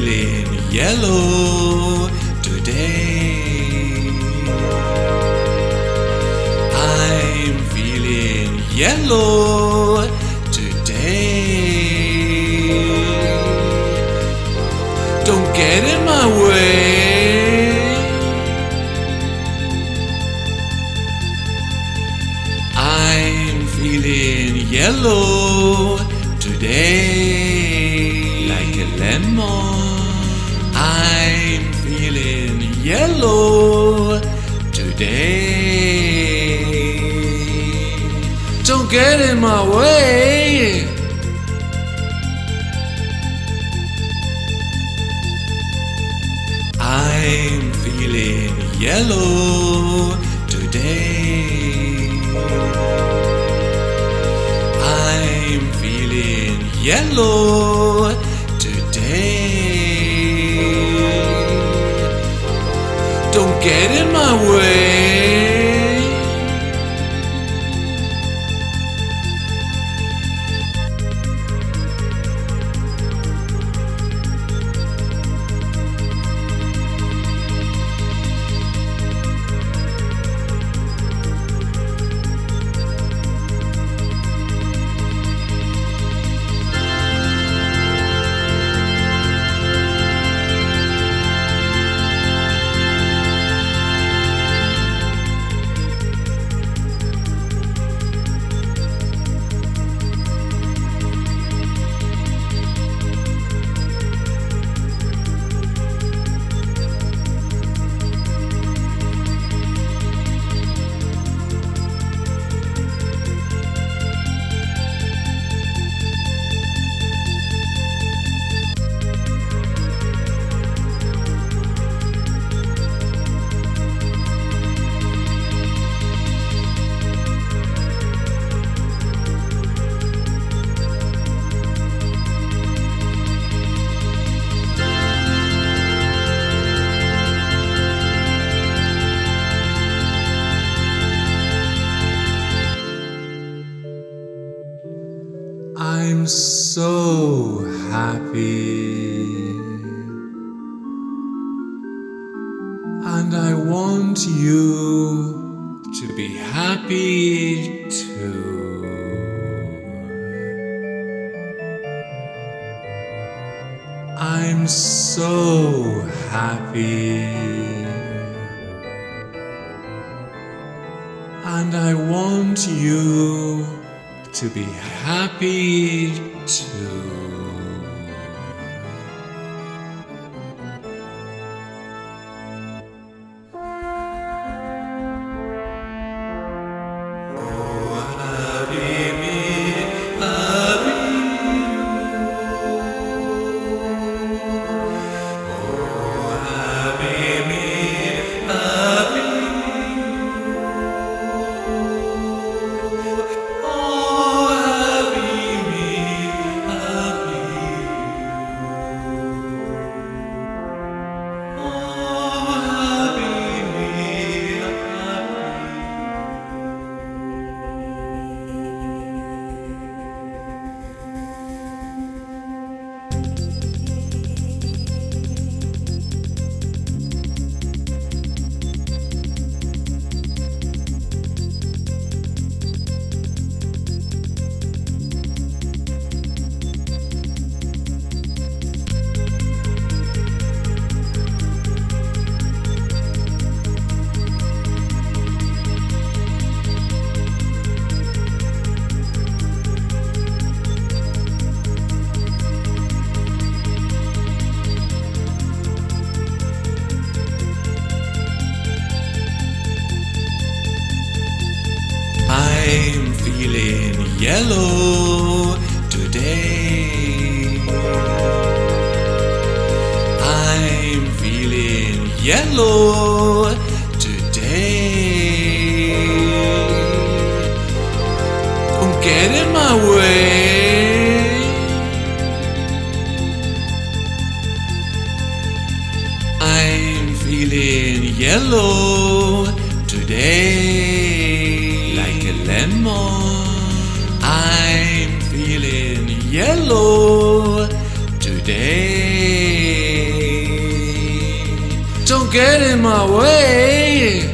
Feeling yellow today. I'm feeling yellow today. Don't get in my way. I'm feeling yellow today. Feeling yellow today. Don't get in my way. I'm feeling yellow today. I'm feeling yellow get in my way. So happy. And I want you to be happy too. I'm so happy. And I want you to be happy too. Yellow today. I'm feeling yellow today. Don't get in my way. I'm feeling yellow today. yellow today. Don't get in my way.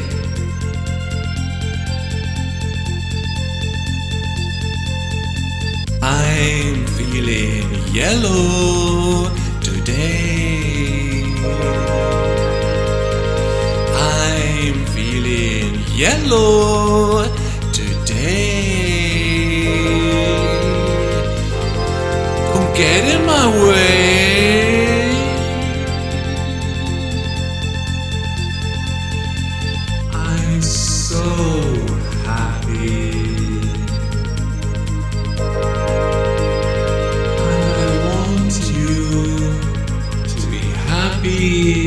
I'm feeling yellow today. I'm feeling yellow. Get in my way. I'm so happy. And I want you to be happy